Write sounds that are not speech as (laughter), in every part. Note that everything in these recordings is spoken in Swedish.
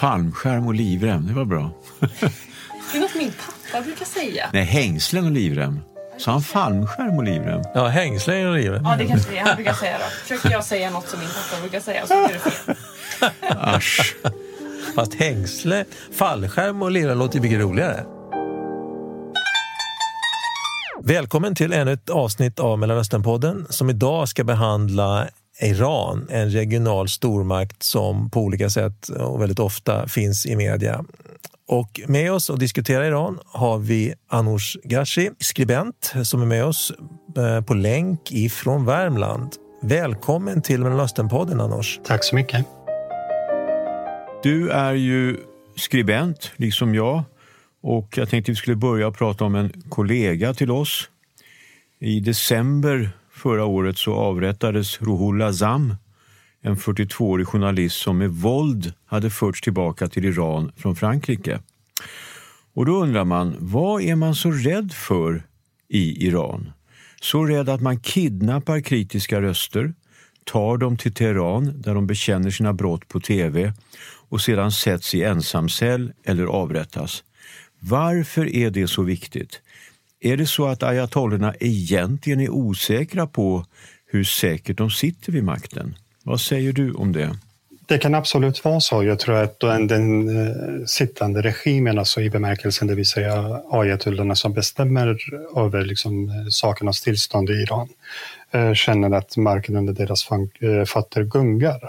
Fallskärm och livrem, det var bra. Det är något min pappa brukar säga. Nej, hängslen och livrem. Sa han fallskärm och livrem? Ja, hängslen och livrem. Ja, det kanske det är han brukar säga då. Försöker jag säga något som min pappa brukar säga så blir det fel. (laughs) Asch. Fast hängsle, fallskärm och livrem låter mycket roligare. Välkommen till ännu ett avsnitt av Mellanösternpodden som idag ska behandla Iran, en regional stormakt som på olika sätt och väldigt ofta finns i media. Och med oss och diskutera Iran har vi Anoush Gashi, skribent som är med oss eh, på länk ifrån Värmland. Välkommen till Mellanösternpodden Anoush. Tack så mycket. Du är ju skribent, liksom jag. Och jag tänkte att vi skulle börja prata om en kollega till oss. I december förra året så avrättades Ruhollah Zam, en 42-årig journalist som med våld hade förts tillbaka till Iran från Frankrike. Och då undrar man, vad är man så rädd för i Iran? Så rädd att man kidnappar kritiska röster, tar dem till Teheran där de bekänner sina brott på tv och sedan sätts i ensamcell eller avrättas. Varför är det så viktigt? Är det så att ayatollorna egentligen är osäkra på hur säkert de sitter vid makten? Vad säger du om det? Det kan absolut vara så. Jag tror att den, den sittande regimen, alltså i bemärkelsen det vill säga ayatollorna som bestämmer över liksom, eh, sakernas tillstånd i Iran, eh, känner att marken under deras fötter gungar.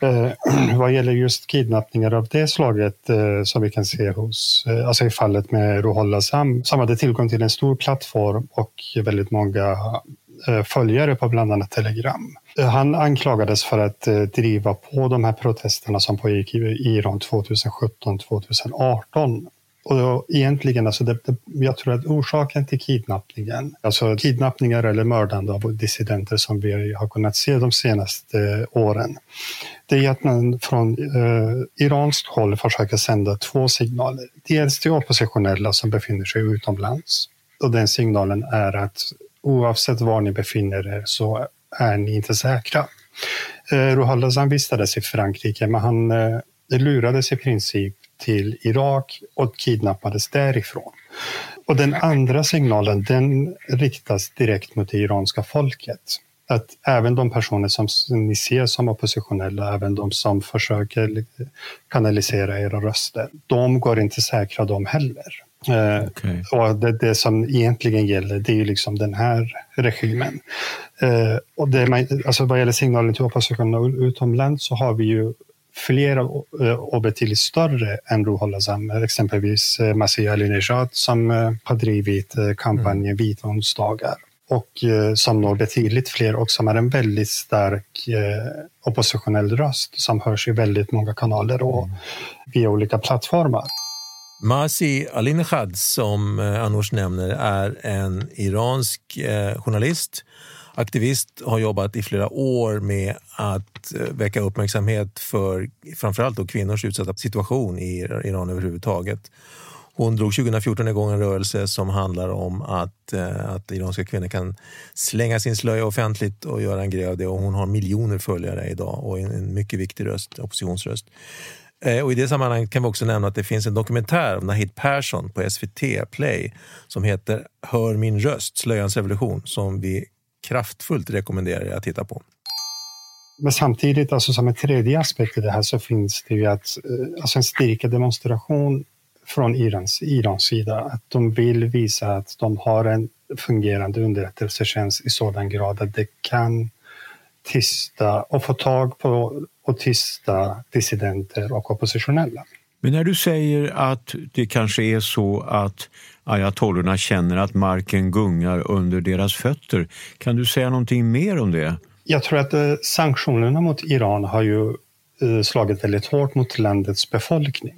Eh, (clears throat) vad gäller just kidnappningar av det slaget eh, som vi kan se hos, eh, alltså i fallet med Ruhollah Sam, som hade tillgång till en stor plattform och väldigt många eh, följare på bland annat Telegram. Eh, han anklagades för att eh, driva på de här protesterna som pågick i Iran 2017-2018 och egentligen, alltså det, det, jag tror att orsaken till kidnappningen, alltså kidnappningar eller mördande av dissidenter som vi har kunnat se de senaste eh, åren, det är att man från eh, iranskt håll försöker sända två signaler. Dels till oppositionella som befinner sig utomlands. Och den signalen är att oavsett var ni befinner er så är ni inte säkra. Eh, Ruhollah vistades i Frankrike, men han eh, lurades i princip till Irak och kidnappades därifrån. Och den andra signalen den riktas direkt mot det iranska folket. Att även de personer som ni ser som oppositionella, även de som försöker kanalisera era röster, de går inte säkra de heller. Eh, okay. Och det, det, som egentligen gäller, det är ju liksom den här regimen. Uh, och det, alltså vad gäller signalen till oppositionen utomlands så har vi ju flera eh, och betydligt större än Ruhollah Zam, exempelvis eh, Masih Alinejad som eh, har drivit kampanjen mm. Vita onsdagar och som når betydligt fler och som är en väldigt stark oppositionell röst som hörs i väldigt många kanaler och mm. via olika plattformar. Masi Alinejad, som Anoush nämner, är en iransk journalist aktivist har jobbat i flera år med att eh, väcka uppmärksamhet för framförallt då kvinnors utsatta situation i Iran överhuvudtaget. Hon drog 2014 igång en rörelse som handlar om att, eh, att iranska kvinnor kan slänga sin slöja offentligt och göra en grej av det. Och hon har miljoner följare idag och en mycket viktig röst, oppositionsröst. Eh, och I det sammanhanget kan vi också nämna att det finns en dokumentär av Nahid Persson på SVT Play som heter Hör min röst, slöjans revolution, som vi kraftfullt rekommenderar jag att titta på. Men samtidigt, alltså som en tredje aspekt i det här, så finns det ju att, eh, alltså en styrka demonstration från Irans, Irans sida, att de vill visa att de har en fungerande underrättelsetjänst i sådan grad att det kan tysta och få tag på och tysta dissidenter och oppositionella. Men när du säger att det kanske är så att ayatollorna känner att marken gungar under deras fötter. Kan du säga någonting mer om det? Jag tror att eh, sanktionerna mot Iran har ju eh, slagit väldigt hårt mot landets befolkning.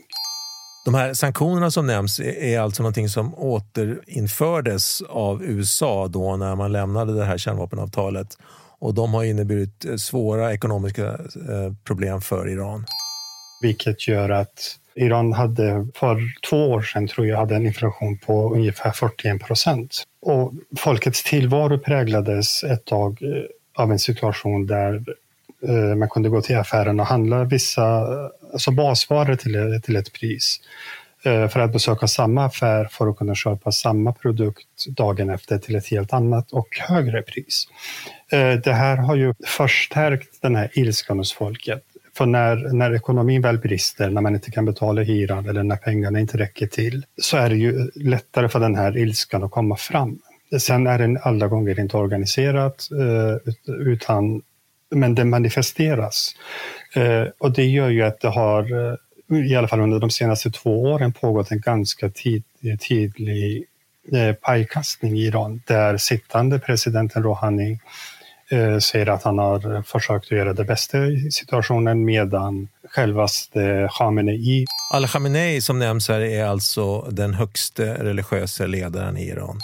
De här sanktionerna som nämns är alltså någonting som återinfördes av USA då när man lämnade det här kärnvapenavtalet. Och de har inneburit eh, svåra ekonomiska problem för Iran. Vilket gör att Iran hade för två år sedan tror jag hade en inflation på ungefär 41 procent. Och folkets tillvaro präglades ett tag eh, av en situation där eh, man kunde gå till affären och handla vissa alltså basvaror till, till ett pris eh, för att besöka samma affär för att kunna köpa samma produkt dagen efter till ett helt annat och högre pris. Det här har ju förstärkt den här ilskan hos folket. För när, när ekonomin väl brister, när man inte kan betala hyran eller när pengarna inte räcker till, så är det ju lättare för den här ilskan att komma fram. Sen är den alla gånger inte organiserat, eh, utan, men den manifesteras. Eh, och det gör ju att det har, eh, i alla fall under de senaste två åren, pågått en ganska tid, tydlig pajkastning i Iran, där sittande presidenten Rouhani säger att han har försökt göra det bästa i situationen medan självaste Khamenei... Al-Khamenei som nämns här är alltså den högste religiösa ledaren i Iran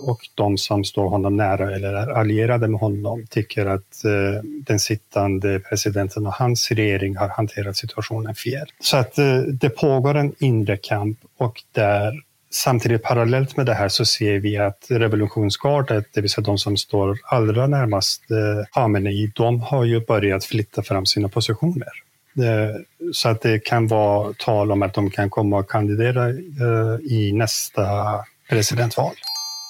och de som står honom nära eller är allierade med honom tycker att eh, den sittande presidenten och hans regering har hanterat situationen fel. Så att eh, det pågår en inre kamp och där samtidigt parallellt med det här så ser vi att revolutionsgardet, det vill säga de som står allra närmast eh, Khamenei, de har ju börjat flytta fram sina positioner. Eh, så att det kan vara tal om att de kan komma och kandidera eh, i nästa presidentval.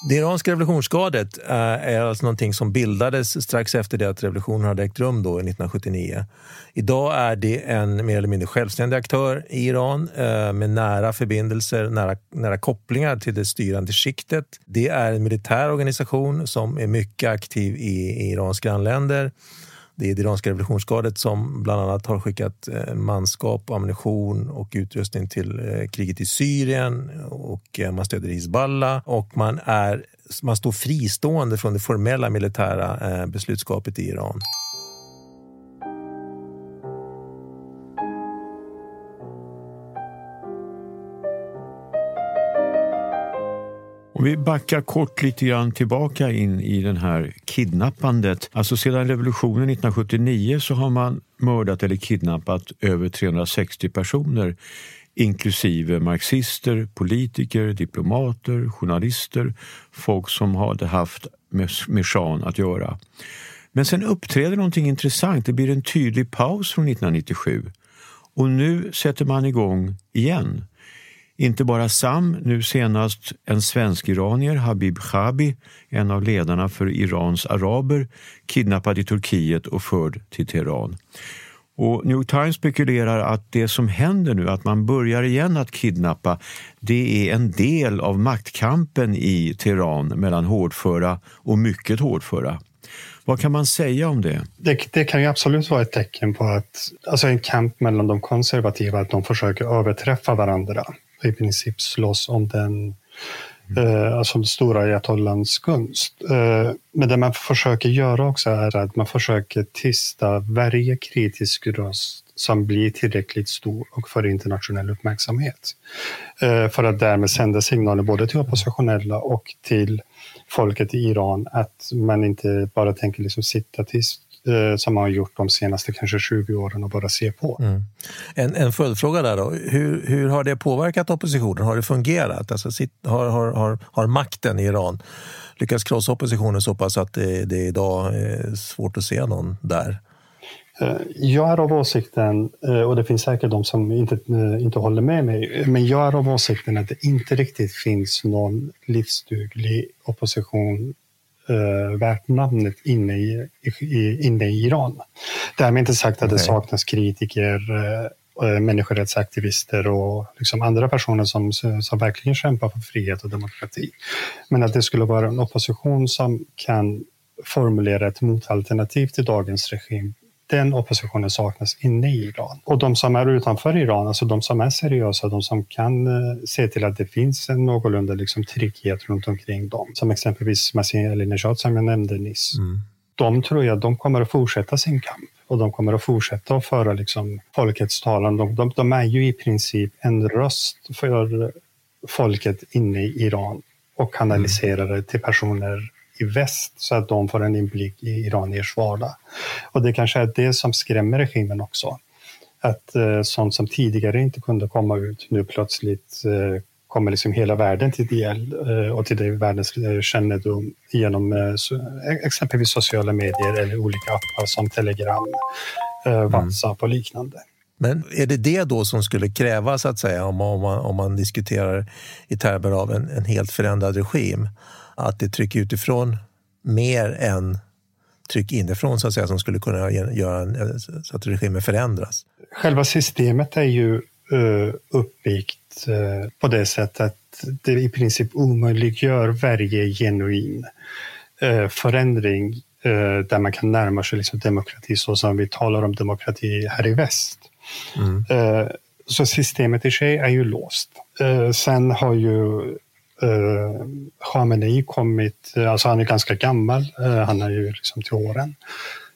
Det iranska revolutionsgardet eh, är alltså någonting som bildades strax efter det att revolutionen hade ägt rum då 1979. Idag är det en mer eller mindre självständig aktör i Iran eh, med nära förbindelser, nära, nära kopplingar till det styrande skiktet. Det är en militär organisation som är mycket aktiv i, i Irans grannländer det är det iranska revolutionsgardet som bland annat har skickat eh, manskap, ammunition och utrustning till eh, kriget i Syrien och eh, man stöder Hizballah och man, är, man står fristående från det formella militära beslutskapet i Iran. Om vi backar kort lite grann tillbaka in i den här kidnappandet. Alltså sedan revolutionen 1979 så har man mördat eller kidnappat över 360 personer inklusive marxister, politiker, diplomater, journalister, folk som hade haft med, med att göra. Men sen uppträder någonting intressant. Det blir en tydlig paus från 1997 och nu sätter man igång igen. Inte bara Sam, nu senast en svensk-iranier, Habib Khabi, en av ledarna för Irans araber, kidnappad i Turkiet och förd till Teheran. Och New York Times spekulerar att det som händer nu, att man börjar igen att kidnappa, det är en del av maktkampen i Teheran mellan hårdföra och mycket hårdföra. Vad kan man säga om det? det? Det, kan ju absolut vara ett tecken på att, alltså en kamp mellan de konservativa, att de försöker överträffa varandra i princip slåss om den mm. alltså den stora ayatollans kunst. Eh, men det man försöker göra också är att man försöker tysta varje kritisk röst som blir tillräckligt stor och får internationell uppmärksamhet. Eh, för att därmed sända signaler både till oppositionella och till folket i Iran att man inte bara tänker liksom sitta tills eh, som man har gjort de senaste kanske 20 åren och bara se på. Mm. En, en följdfråga där då. Hur, hur har det påverkat oppositionen? Har det fungerat? Alltså, sitt, har, har, har, har makten i Iran lyckats krossa oppositionen så pass att det, det idag är svårt att se någon där? Eh, jag är av åsikten, eh, och det finns säkert de som inte, eh, inte håller med mig, men jag är av åsikten att det inte riktigt finns någon livsduglig opposition uh, värt namnet inne i, i, inne i Iran. Därmed inte sagt att det saknas kritiker, uh, människorättsaktivister och liksom andra personer som, som verkligen kämpar för frihet och demokrati. Men att det skulle vara en opposition som kan formulera ett motalternativ till dagens regim den oppositionen saknas inne i Iran. Och de som är utanför Iran, alltså de som är seriösa, de som kan uh, se till att det finns en någorlunda liksom, trygghet runt omkring dem, som exempelvis Masih Elinejad som jag nämnde nyss. Mm. De tror jag de kommer att fortsätta sin kamp och de kommer att fortsätta att föra liksom, folkets talan. De, de, de är ju i princip en röst för folket inne i Iran och kanaliserar det till personer i väst så att de får en inblick i iraniers vardag. Och det kanske är det som skrämmer regimen också. Att eh, sånt som tidigare inte kunde komma ut nu plötsligt eh, kommer liksom hela världen till del och till det världens kännedom genom exempelvis sociala medier eller olika appar som Telegram, mm. WhatsApp och liknande. Men är det det då som skulle krävas, att säga, om, man, om man diskuterar i termer av en, en helt förändrad regim? Att det tryck utifrån mer än tryck inifrån så att säga, som skulle kunna göra en, så att regimen förändras? Själva systemet är ju uh, uppbyggt uh, på det sättet att det i princip omöjliggör varje genuin uh, förändring där man kan närma sig liksom demokrati så som vi talar om demokrati här i väst. Mm. Så systemet i sig är ju låst. Sen har ju eh, Khamenei kommit, alltså han är ganska gammal, eh, han är ju liksom till åren.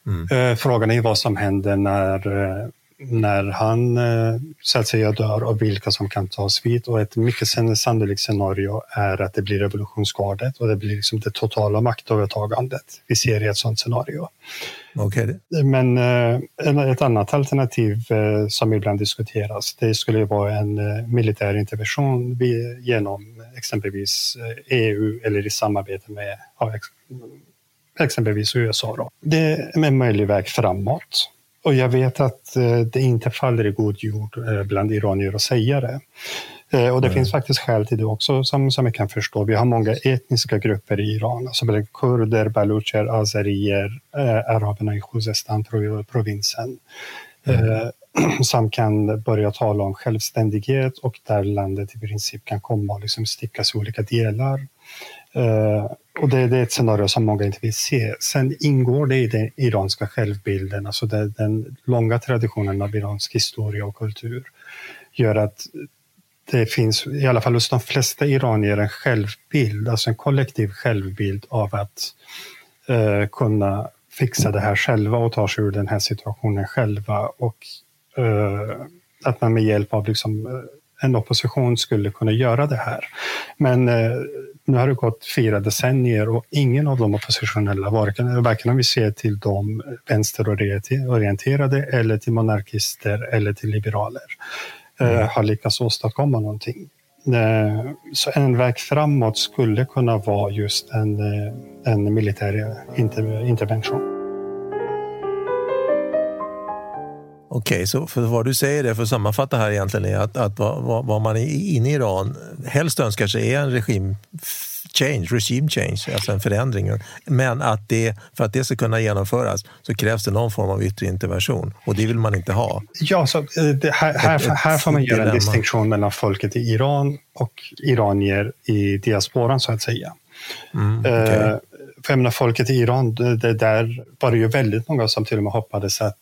Mm. Eh, frågan är vad som händer när, eh, när han eh, så att säga dör och vilka som kan tas vid. Och ett mycket sannolikt scenario är att det blir revolutionsgardet och det blir liksom det totala maktövertagandet. Vi ser i ett sådant scenario. Okay. Men eh, ett annat alternativ eh, som ibland diskuteras, det skulle vara en militär intervention genom exempelvis EU eller i samarbete med exempelvis USA. Då. Det är en möjlig väg framåt. Och jag vet att det inte faller i god jord bland iranier att säga det. Eh, och det mm. finns faktiskt skäl till det också som, som jag kan förstå. Vi har många etniska grupper i Iran, alltså kurder, balucher, azerier, eh, araberna i Khuzestan-provinsen. Mm. Eh, (clears throat) som kan börja tala om självständighet och där landet i princip kan komma och liksom stickas i olika delar. Uh, och det, det, är ett scenario som många inte vill se. Sen ingår det i den iranska självbilden, alltså det, den långa traditionen av iransk historia och kultur gör att det finns, i alla fall hos de flesta iranier, en självbild, alltså en kollektiv självbild av att eh, kunna fixa det här själva och ta sig ur den här situationen själva. Och eh, att man med hjälp av liksom, eh, en opposition skulle kunna göra det här. Men eh, nu har det gått fyra decennier och ingen av de oppositionella, varken, varken om vi ser till de vänsterorienterade eller till monarkister eller till liberaler, mm. har lyckats åstadkomma någonting. Eh, så en väg framåt skulle kunna vara just en, eh, en militär eh, intervention. Okej, okay, så för vad du säger är, för att sammanfatta här egentligen, är att, att vad, vad man inne i Iran helst önskar sig är en regim change, regime change, alltså en förändring. Men att det, för att det ska kunna genomföras så krävs det någon form av yttre intervention och det vill man inte ha. Ja, så eh, det, här, här, ett, här får man göra en distinktion mellan folket i Iran och iranier i diasporan så att säga. Mm, okay. uh, för jag menar, folket i Iran, det, där var det ju väldigt många som till och med hoppades att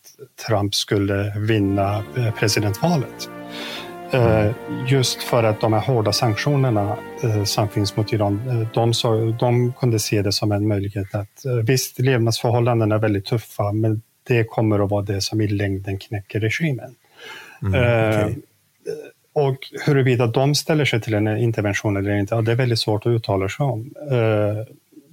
Trump skulle vinna eh, presidentvalet. Eh, just för att de här hårda sanktionerna eh, som finns mot Iran, eh, de, så, de kunde se det som en möjlighet att visst, levnadsförhållandena är väldigt tuffa, men det kommer att vara det som i längden knäcker regimen. Mm, okay. Och huruvida de ställer sig till en intervention eller inte, det är väldigt svårt att uttala sig om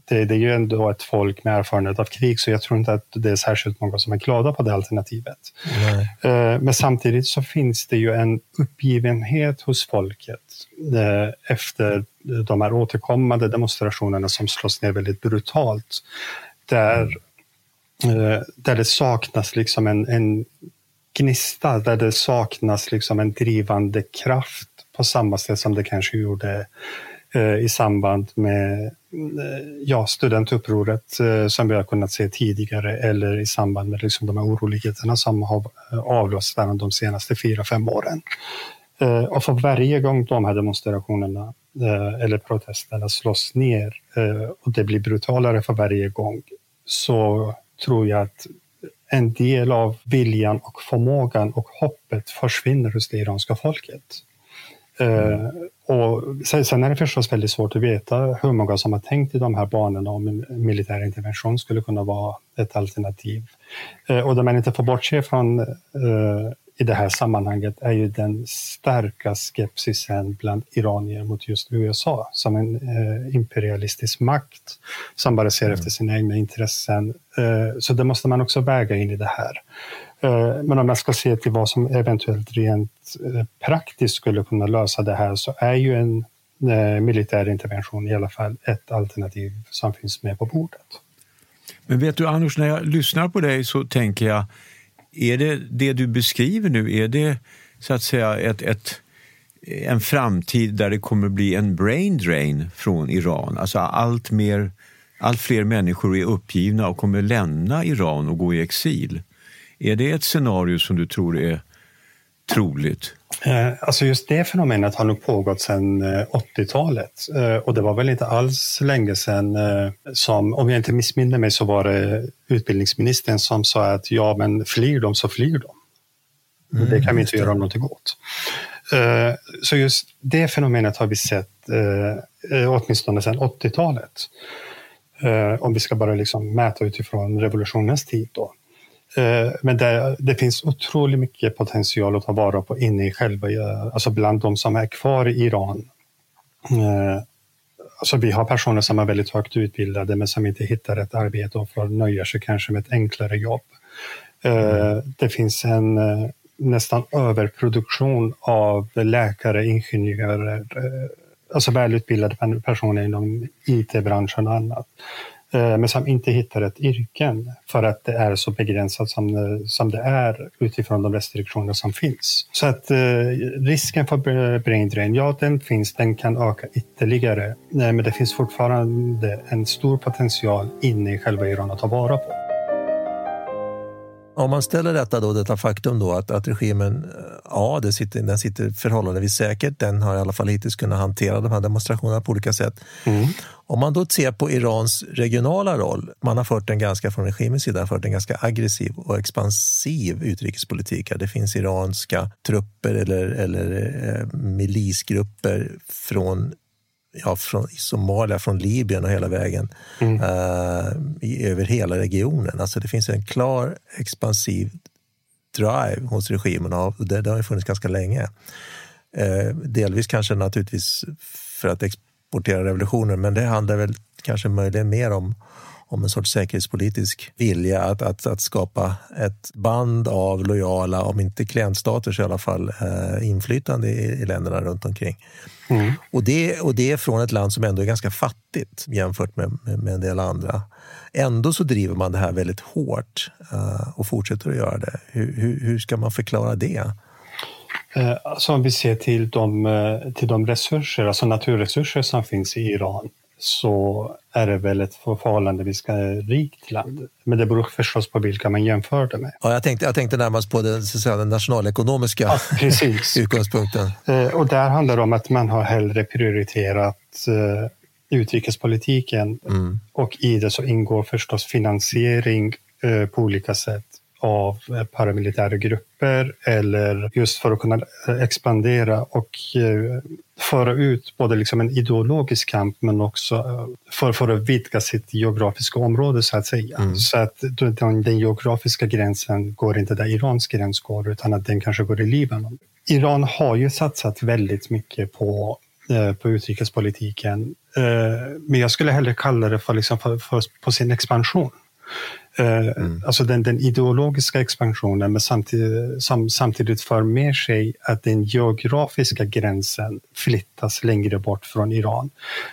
det, det, är ju ändå ett folk med erfarenhet av krig, så jag tror inte att det är särskilt många som är glada på det alternativet. Nej. Eh, men samtidigt så finns det ju en uppgivenhet hos folket eh, efter de här återkommande demonstrationerna som slås ner väldigt brutalt. Där, mm. där det saknas liksom en, en gnista, där det saknas liksom en drivande kraft på samma sätt som det kanske gjorde i samband med Mm, eh, ja, studentupproret eh, som vi har kunnat se tidigare eller i samband med liksom de här oroligheterna som har eh, avlöst de senaste fyra, fem åren. Eh, och för varje gång de här demonstrationerna eller protesterna slås ner och det blir brutalare för varje gång så tror jag att en del av viljan och förmågan och hoppet försvinner hos det iranska folket. Eh, och sen är det förstås väldigt svårt att veta hur många som har tänkt i de här banorna om en militär intervention skulle kunna vara ett alternativ. Eh, och där man inte får bortse från eh, i det här sammanhanget är ju den starka skepsisen bland iranier mot just USA som en eh, imperialistisk makt som bara ser mm. efter sina egna intressen. Så det måste man också väga in i det här. Eh, men om man ska se till vad som eventuellt rent eh, praktiskt skulle kunna lösa det här så är ju en eh, militär intervention i alla fall ett alternativ som finns med på bordet. Men vet du Anders, när jag lyssnar på dig så tänker jag, är det det du beskriver nu, är det så att säga ett, ett en framtid där det kommer bli en brain drain från Iran? Alltså allt, mer, allt fler människor är uppgivna och kommer lämna Iran och gå i exil. Är det ett scenario som du tror är troligt? Eh, alltså just det fenomenet har nog pågått sedan 80-talet eh, och det var väl inte alls länge sedan som, om jag inte missminner mig, så var det utbildningsministern som sa att ja, men flyr de så flyr de. Mm, det kan vi inte göra någonting åt. Eh, så just det fenomenet har vi sett åtminstone sedan 80-talet. Om vi ska bara liksom mäta utifrån revolutionens tid. Då. Eh, men det, det, finns otroligt mycket potential att ta vara på inne i själva, alltså bland de som är kvar i Iran. Eh, alltså vi har personer som är väldigt högt utbildade men som inte hittar ett arbete och får nöja sig kanske med ett enklare jobb. Mm. Det finns en nästan överproduktion av läkare, ingenjörer, alltså välutbildade personer inom IT-branschen och annat. Eh, men som inte hittar ett yrke för att det är så begränsat som, som det är utifrån de restriktioner som finns. Så att eh, risken för brain drain, ja den finns, den kan öka ytterligare. Men det finns fortfarande en stor potential inne i själva Iran att ta vara på. Om man ställer detta då, detta faktum då att, att regimen, ja, det sitter, den sitter förhållandevis säkert. Den har i alla fall hittills kunnat hantera de här demonstrationerna på olika sätt. Mm. Om man då ser på Irans regionala roll, man har fört en ganska, från regimens sida, fört en ganska aggressiv och expansiv utrikespolitik. Det finns iranska trupper eller, eller eh, milisgrupper från ja, från Somalia, från Libyen och hela vägen mm. uh, i, över hela regionen. Alltså det finns en klar expansiv drive hos regimen och det, det har funnits ganska länge. Uh, delvis kanske naturligtvis för att exportera revolutionen, men det handlar väl kanske möjligen mer om om en sorts säkerhetspolitisk vilja att, att, att skapa ett band av lojala, om inte klientstater så i alla fall eh, inflytande i, i länderna runt omkring. Mm. Och, det, och det är från ett land som ändå är ganska fattigt jämfört med, med, med en del andra. Ändå så driver man det här väldigt hårt uh, och fortsätter att göra det. Hur, hur, hur ska man förklara det? Eh, alltså om vi ser till de, eh, till de resurser, alltså naturresurser som finns i Iran så är det väl ett förhållandevis rikt land. Men det beror förstås på vilka man jämför det med. Ja, jag, tänkte, jag tänkte närmast på den, så säga, den nationalekonomiska ja, precis. (laughs) utgångspunkten. Eh, och där handlar det om att man har hellre prioriterat eh, utrikespolitiken mm. och i det så ingår förstås finansiering eh, på olika sätt av paramilitära grupper eller just för att kunna expandera och föra ut både liksom en ideologisk kamp men också för, för att vidga sitt geografiska område så att säga. Mm. Så att den, den geografiska gränsen går inte där Irans gräns går utan att den kanske går i Libanon. Iran har ju satsat väldigt mycket på på utrikespolitiken. Men jag skulle hellre kalla det för, liksom för, för på sin expansion. Eh, mm. Alltså den, den, ideologiska expansionen, men samtidigt, som samtidigt för med sig att den geografiska gränsen flyttas längre bort från Iran.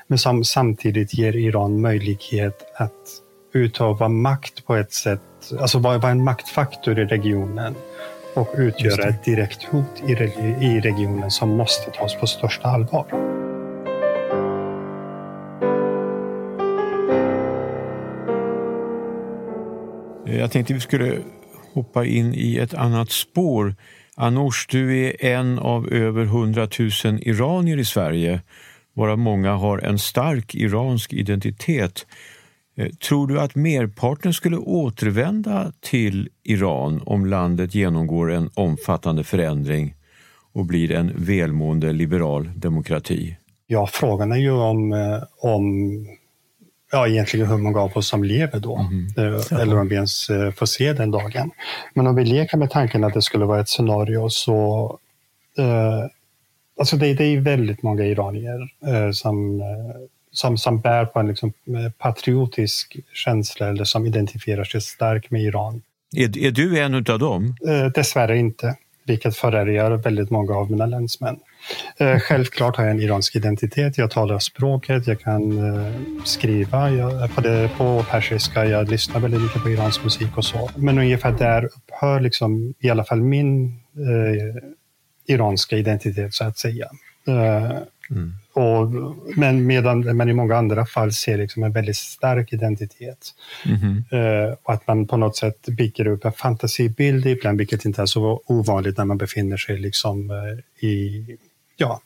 Men som samtidigt ger Iran möjlighet att utöva makt på ett sätt, alltså vara en maktfaktor i regionen och utgöra ett direkt hot i, i regionen som måste tas på största allvar. Eh, jag tänkte vi skulle hoppa in i ett annat spår. Anoush, du är en av över 100 000 iranier i Sverige varav många har en stark iransk identitet. Eh, tror du att merparten skulle återvända till Iran om landet genomgår en omfattande förändring och blir en välmående liberal demokrati? Ja, frågan är ju om, eh, om ja, egentligen hur många av oss som lever då. Mm. Eller om vi ens eh, får se den dagen. Men om vi leker med tanken att det skulle vara ett scenario så eh, Alltså det, det är väldigt många iranier eh, som, som, som bär på en liksom patriotisk känsla eller som identifierar sig starkt med Iran. Är, är du en av dem? Eh, dessvärre inte. vilket förärgar väldigt många av mina länsmän. Eh, självklart har jag en iransk identitet. Jag talar språket, jag kan eh, skriva jag, på, det, på persiska, jag lyssnar väldigt mycket på iransk musik och så. Men ungefär där upphör liksom, i alla fall min eh, iranska identitet så att säga. Eh, mm. Och, men, medan man i många andra fall ser liksom en väldigt stark identitet. Mm. Uh, och att man på något sätt bygger upp en fantasibild ibland, vilket inte är så ovanligt när man befinner sig liksom, uh, i, ja,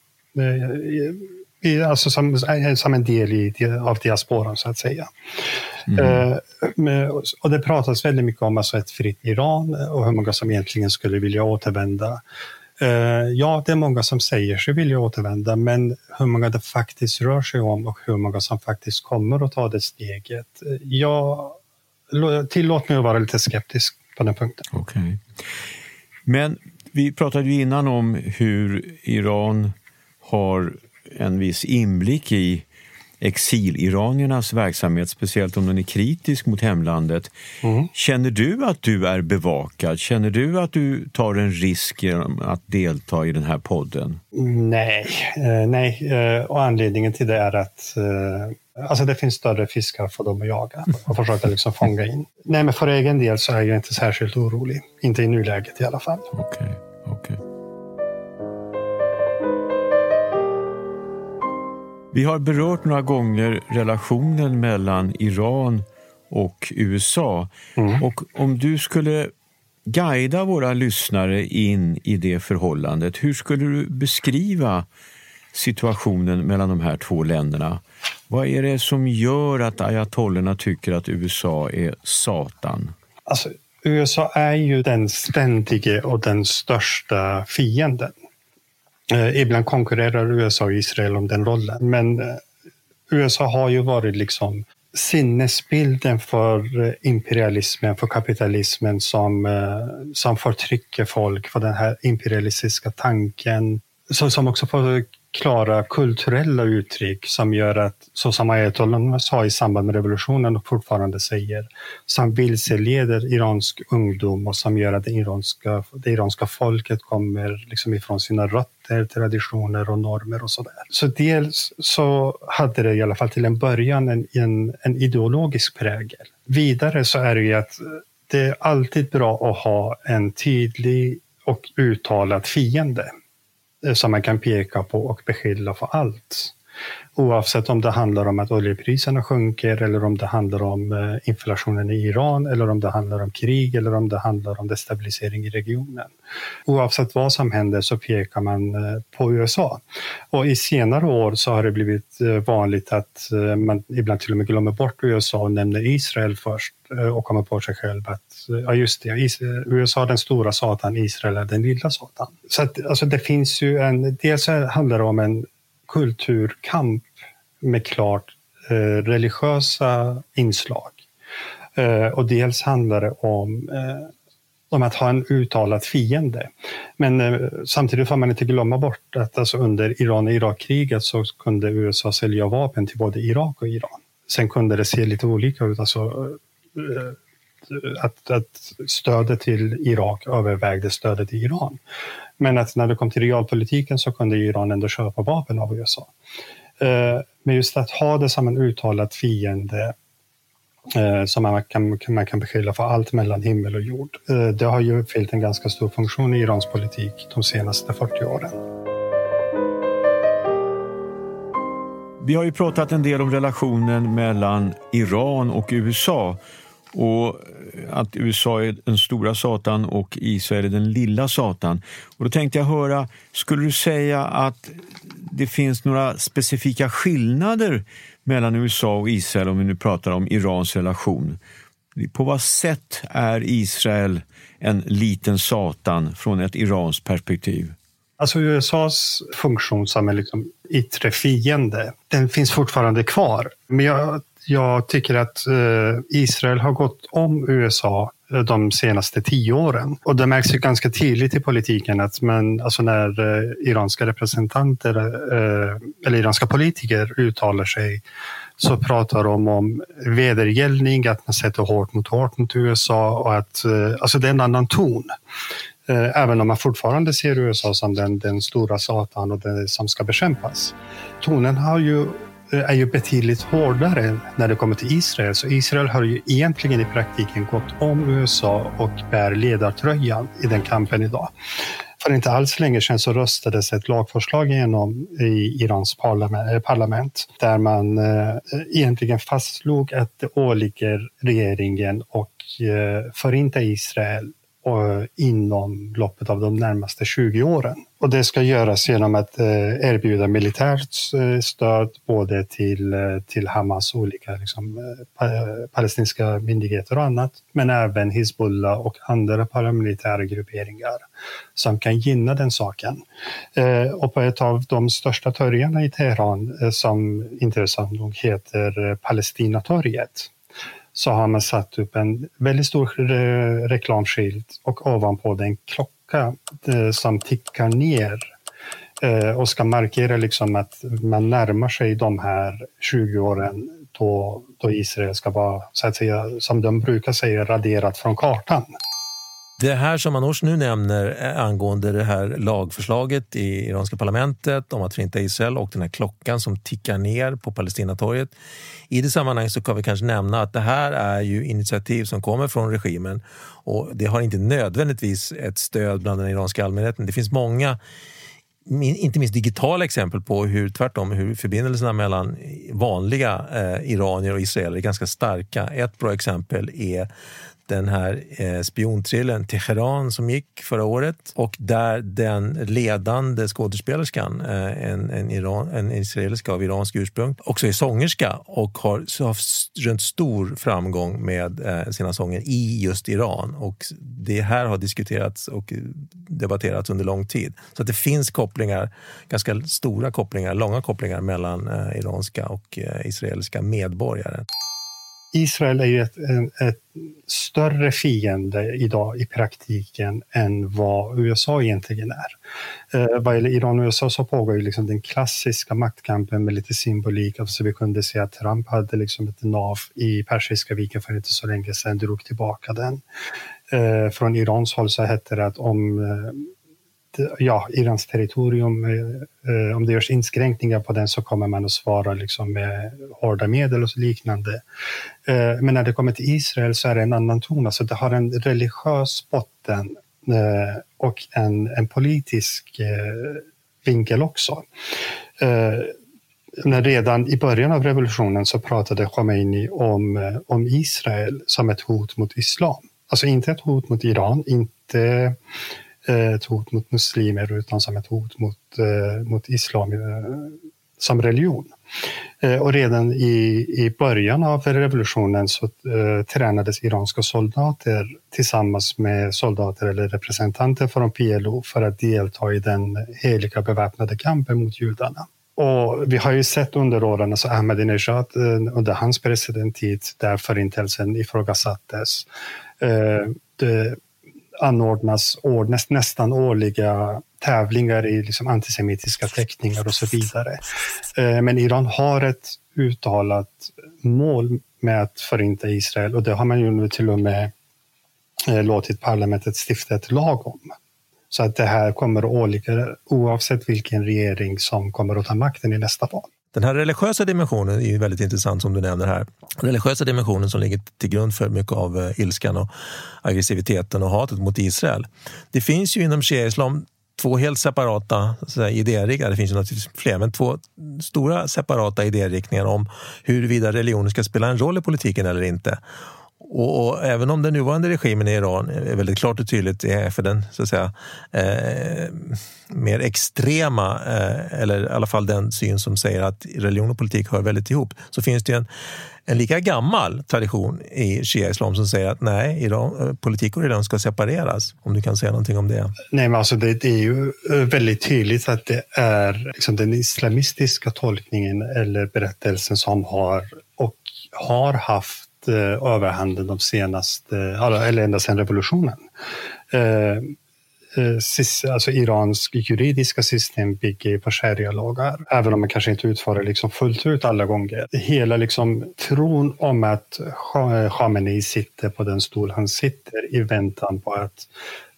i, alltså som, som en del i, av diasporan så att säga. Mm. och det pratas väldigt mycket om alltså ett fritt Iran och hur många som egentligen skulle vilja återvända. Eh, ja, det är många som säger sig vilja återvända, men hur många det faktiskt rör sig om och hur många som faktiskt kommer att ta det steget. Eh, ja, tillåt mig att vara lite skeptisk på den punkten. Okay. Men vi pratade ju innan om hur Iran har en viss inblick i exiliraniernas verksamhet, speciellt om den är kritisk mot hemlandet. Mm. Känner du att du är bevakad? Känner du att du tar en risk genom att delta i den här podden? Nej, eh, nej. Eh, och anledningen till det är att eh, Alltså det finns större fiskar för dem att jaga och försöka liksom fånga in. Nej, men för egen del så är jag inte särskilt orolig. Inte i nuläget i alla fall. Okay, okay. Vi har berört några gånger relationen mellan Iran och USA. Mm. Och om du skulle guida våra lyssnare in i det förhållandet, hur skulle du beskriva situationen mellan de här två länderna? Vad är det som gör att ayatollorna tycker att USA är Satan? Alltså, USA är ju den ständige och den största fienden. Eh, ibland konkurrerar USA och Israel om den rollen. Men eh, USA har ju varit liksom sinnesbilden för eh, imperialismen, för kapitalismen som, eh, som förtrycker folk, för den här imperialistiska tanken som också får klara kulturella uttryck som gör att, så som ayatollorna sa i samband med revolutionen och fortfarande säger, som vilseleder iransk ungdom och som gör att det iranska, det iranska folket kommer liksom ifrån sina rötter, traditioner och normer och sådär. Så dels så hade det i alla fall till en början en, en, en ideologisk prägel. Vidare så är det ju att det är alltid bra att ha en tydlig och uttalad fiende Eh, som man kan peka på och beskylla för allt. Oavsett om det handlar om att oljepriserna sjunker eller om det handlar om eh, inflationen i Iran eller om det handlar om krig eller om det handlar om destabilisering i regionen. Oavsett vad som händer så pekar man eh, på USA. Och i senare år så har det blivit vanligt att man ibland till och med glömmer bort USA och nämner Israel först och kommer på sig själv att Eh, ja just det, USA den stora satan, Israel är den lilla satan. Så att, alltså det finns ju en, dels handlar det om en kulturkamp med klart eh, religiösa inslag. Eh, och dels handlar det om, eh, om att ha en uttalad fiende. Men eh, samtidigt får man inte glömma bort att alltså under Iran och Irakkriget så kunde USA sälja vapen till både Irak och Iran. Sen kunde det se lite olika ut. Alltså, eh, att, att stödet till Irak övervägde stödet till Iran. Men att när det kom till realpolitiken så kunde Iran ändå köpa vapen av USA. Eh, men just att ha det som en uttalad fiende eh, som man kan, man kan beskylla för allt mellan himmel och jord. Eh, det har ju fyllt en ganska stor funktion i Irans politik de senaste 40 åren. Vi har ju pratat en del om relationen mellan Iran och USA och att USA är den stora Satan och Israel är den lilla Satan. Och då tänkte jag höra, skulle du säga att det finns några specifika skillnader mellan USA och Israel om vi nu pratar om Irans relation? På vad sätt är Israel en liten Satan från ett iranskt perspektiv? Alltså USAs funktion som en liksom yttre fiende, den finns fortfarande kvar. Men jag jag tycker att eh, Israel har gått om USA eh, de senaste tio åren. Och det märks ju ganska tydligt i politiken att men, alltså när eh, iranska representanter eller iranska politiker uttalar sig så pratar de om vedergällning, att man sätter hårt mot hårt mot USA och att alltså det är en annan ton. Även om man fortfarande ser USA som den, den stora satan och den som ska bekämpas. Tonen har ju, är ju betydligt hårdare när det kommer till Israel. Så Israel har ju egentligen i praktiken gått om USA och bär ledartröjan i den kampen idag. För inte alls länge sedan så röstades ett lagförslag igenom i Irans parlament eh, där man eh, egentligen fastslog att det åligger regeringen och eh, förinta Israel Eh, inom loppet av de närmaste 20 åren. Och det ska göras genom att eh, erbjuda militärt eh, stöd både till, till Hamas olika liksom, palestinska myndigheter och annat, men även Hizbollah och andra paramilitära grupperingar som kan gynna den saken. Och på ett av de största torgen i Teheran som intressant nog heter Palestinatorget så har man satt upp en väldigt stor reklamskylt och ovanpå den klocka eh, som tickar ner eh, och ska markera liksom att man närmar sig de här 20 åren då, då Israel ska vara, så att säga, som de brukar säga, raderat från kartan. Det här som Manoush nu nämner eh, angående det här lagförslaget i iranska parlamentet om att förinta Israel och den här klockan som tickar ner på Palestinatorget. I det sammanhanget så kan vi kanske nämna att det här är ju initiativ som kommer från regimen och det har inte nödvändigtvis ett stöd bland den iranska allmänheten. Det finns många inte minst digitala exempel på hur tvärtom hur förbindelserna mellan vanliga eh, iranier och israeler är ganska starka. Ett bra exempel är den här eh, spionthrillern Teheran som gick förra året och där den ledande skådespelerskan, eh, en, en, Iran, en israeliska av iransk ursprung, också är sångerska och har haft rönt stor framgång med eh, sina sånger i just Iran. Och det här har diskuterats och debatterats under lång tid. Så att det finns kopplingar, ganska stora kopplingar, långa kopplingar mellan eh, iranska och eh, israeliska medborgare. Israel är ju ett, ett, större fiende idag i praktiken än vad USA egentligen är. Eh, vad gäller Iran och USA så pågår ju liksom den klassiska maktkampen med lite symbolik. Alltså vi kunde se att Trump hade liksom ett nav i Persiska viken för inte så länge sedan, drog tillbaka den. Eh, från Irans håll så hette det att om eh, ja, Irans territorium, eh, eh, om det görs inskränkningar på den så kommer man att svara liksom med hårda medel och så liknande. Eh, men när det kommer till Israel så är det en annan ton, alltså det har en religiös botten eh, och en, en politisk eh, vinkel också. Eh, när redan i början av revolutionen så pratade Khomeini om, eh, om Israel som ett hot mot islam. Alltså inte ett hot mot Iran, inte Eh, ett hot mot muslimer utan som ett hot mot, eh, mot islam eh, som religion. Och redan i, i början av revolutionen så eh, tränades iranska soldater tillsammans med soldater eller representanter från PLO för att delta i den heliga beväpnade kampen mot judarna. Och vi har ju sett under åren, alltså Ahmadinejad under hans presidenttid, där förintelsen ifrågasattes. Eh, det, anordnas år, näst, nästan årliga tävlingar i liksom antisemitiska teckningar och så vidare. Eh, men Iran har ett uttalat mål med att förinta Israel och det har man ju nu till och med eh, låtit parlamentet stifta ett lag om. Så att det här kommer att åligga oavsett vilken regering som kommer att ta makten i nästa val. Den här religiösa dimensionen är ju väldigt intressant som du nämner här. Den religiösa dimensionen som ligger till grund för mycket av eh, ilskan och aggressiviteten och hatet mot Israel. Det finns ju inom shia-islam två helt separata idériktningar, det finns ju naturligtvis fler, men två stora separata idériktningar om huruvida religionen ska spela en roll i politiken eller inte. Och, och, även om den nuvarande regimen i Iran är väldigt klart och tydligt är för den så att säga, eh, mer extrema, eh, eller i alla fall den syn som säger att religion och politik hör väldigt ihop, så finns det en, en lika gammal tradition i shia-islam som säger att nej, Iran, eh, politik och religion ska separeras. Om du kan säga någonting om det? Nej, men alltså det, det är ju eh, väldigt tydligt att det är liksom den islamistiska tolkningen eller berättelsen som har och har haft eh, överhanden de senaste, eller ända sedan revolutionen. Eh, eh, alltså iransk juridiska system bygger på sharia-lagar, även om man kanske inte utför det liksom fullt ut alla gånger. Hela liksom tron om att Khamenei sitter på den stol han sitter i väntan på att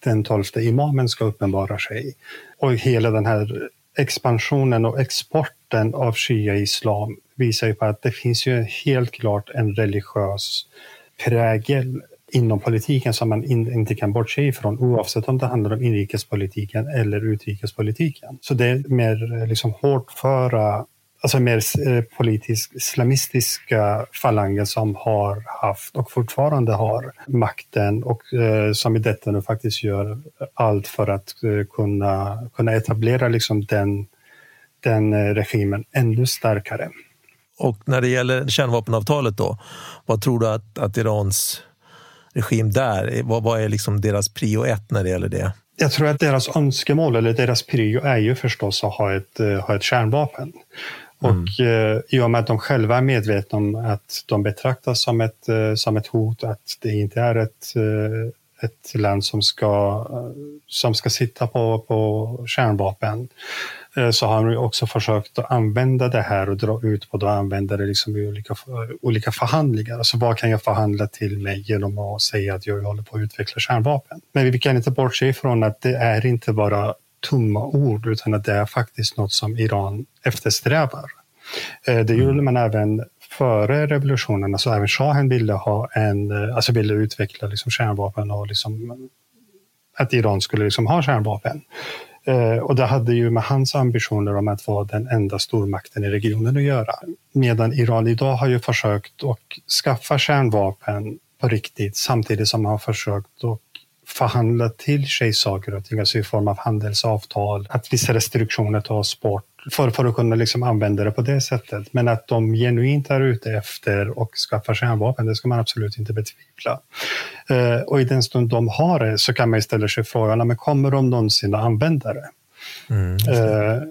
den tolfte imamen ska uppenbara sig. Och hela den här expansionen och exporten av shia-islam visar ju på att det finns ju helt klart en religiös prägel inom politiken som man in, inte kan bortse ifrån oavsett om det handlar om inrikespolitiken eller utrikespolitiken. Så det är mer eh, liksom hårdföra alltså mer eh, politisk islamistiska falanger som har haft och fortfarande har makten och eh, som i detta nu faktiskt gör allt för att eh, kunna, kunna etablera liksom den, den eh, regimen ännu starkare. Och när det gäller kärnvapenavtalet då, vad tror du att, att Irans regim där, vad, vad är liksom deras prio ett när det gäller det? Jag tror att deras önskemål, eller deras prio, är ju förstås att ha ett, ha ett kärnvapen. Mm. Och eh, i och med att de själva är medvetna om att de betraktas som ett, eh, som ett hot, att det inte är ett, eh, ett land som ska, som ska sitta på, på kärnvapen, så har de också försökt att använda det här och dra ut på det och använda det liksom i olika, olika förhandlingar. Alltså vad kan jag förhandla till mig genom att säga att jag håller på att utveckla kärnvapen? Men vi kan inte bortse ifrån att det är inte bara tomma ord utan att det är faktiskt något som Iran eftersträvar. Eh, det gjorde man även före revolutionen. Alltså även shahen ville, ha en, eh, alltså ville utveckla liksom kärnvapen och liksom att Iran skulle liksom ha kärnvapen. Eh, och det hade ju med hans ambitioner om att vara den enda stormakten i regionen att göra. Medan Iran idag har ju försökt att skaffa kärnvapen på riktigt samtidigt som man har försökt att förhandla till sig saker och ting, alltså i form av handelsavtal, att vissa restriktioner tas bort för, för att kunna liksom använda det på det sättet. Men att de genuint är ute efter och skaffar kärnvapen, det ska man absolut inte betvivla. Eh, och i den stund de har det så kan man ställa sig frågan, men kommer de någonsin att använda det? Mm. Eh,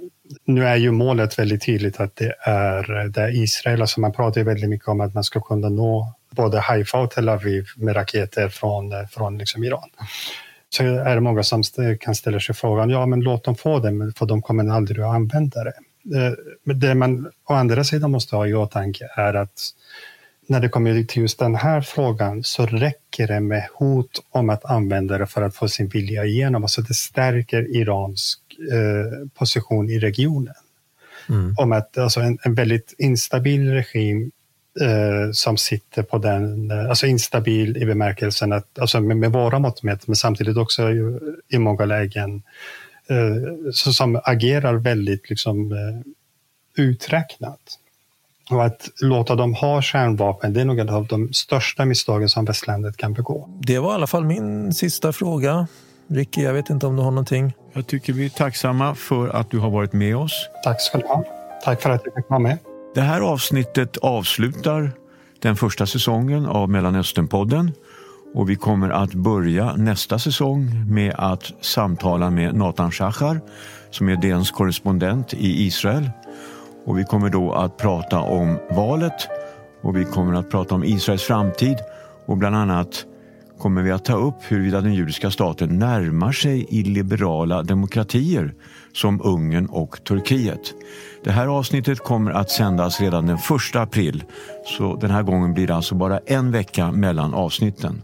nu är ju målet väldigt tydligt att det är, det är Israel, alltså man pratar ju väldigt mycket om att man ska kunna nå både Haifa och Tel Aviv med raketer från, från liksom Iran så är det många som kan ställa sig frågan, ja men låt dem få det, för de kommer aldrig att använda det. Eh, men det man å andra sidan måste ha i åtanke är att när det kommer till just den här frågan så räcker det med hot om att använda det för att få sin vilja igenom. Alltså det stärker Irans eh, position i regionen. Mm. Om att alltså en, en väldigt instabil regim eh, som sitter på den, eh, alltså instabil i bemärkelsen att, alltså med, med våra mått mätt, men samtidigt också i, i många lägen eh, så, som agerar väldigt liksom, eh, uträknat. Och att låta dem ha kärnvapen, det är nog ett av de största misstagen som västlandet kan begå. Det var i alla fall min sista fråga. Ricky, jag vet inte om du har någonting? Jag tycker vi är tacksamma för att du har varit med oss. Tack ska du ha. Tack för att jag fick vara med. Det här avsnittet avslutar den första säsongen av Mellanösternpodden och vi kommer att börja nästa säsong med att samtala med Nathan Shachar som är DNs korrespondent i Israel. Och vi kommer då att prata om valet och vi kommer att prata om Israels framtid och bland annat kommer vi att ta upp huruvida den judiska staten närmar sig illiberala demokratier som Ungern och Turkiet. Det här avsnittet kommer att sändas redan den 1 april så den här gången blir det alltså bara en vecka mellan avsnitten.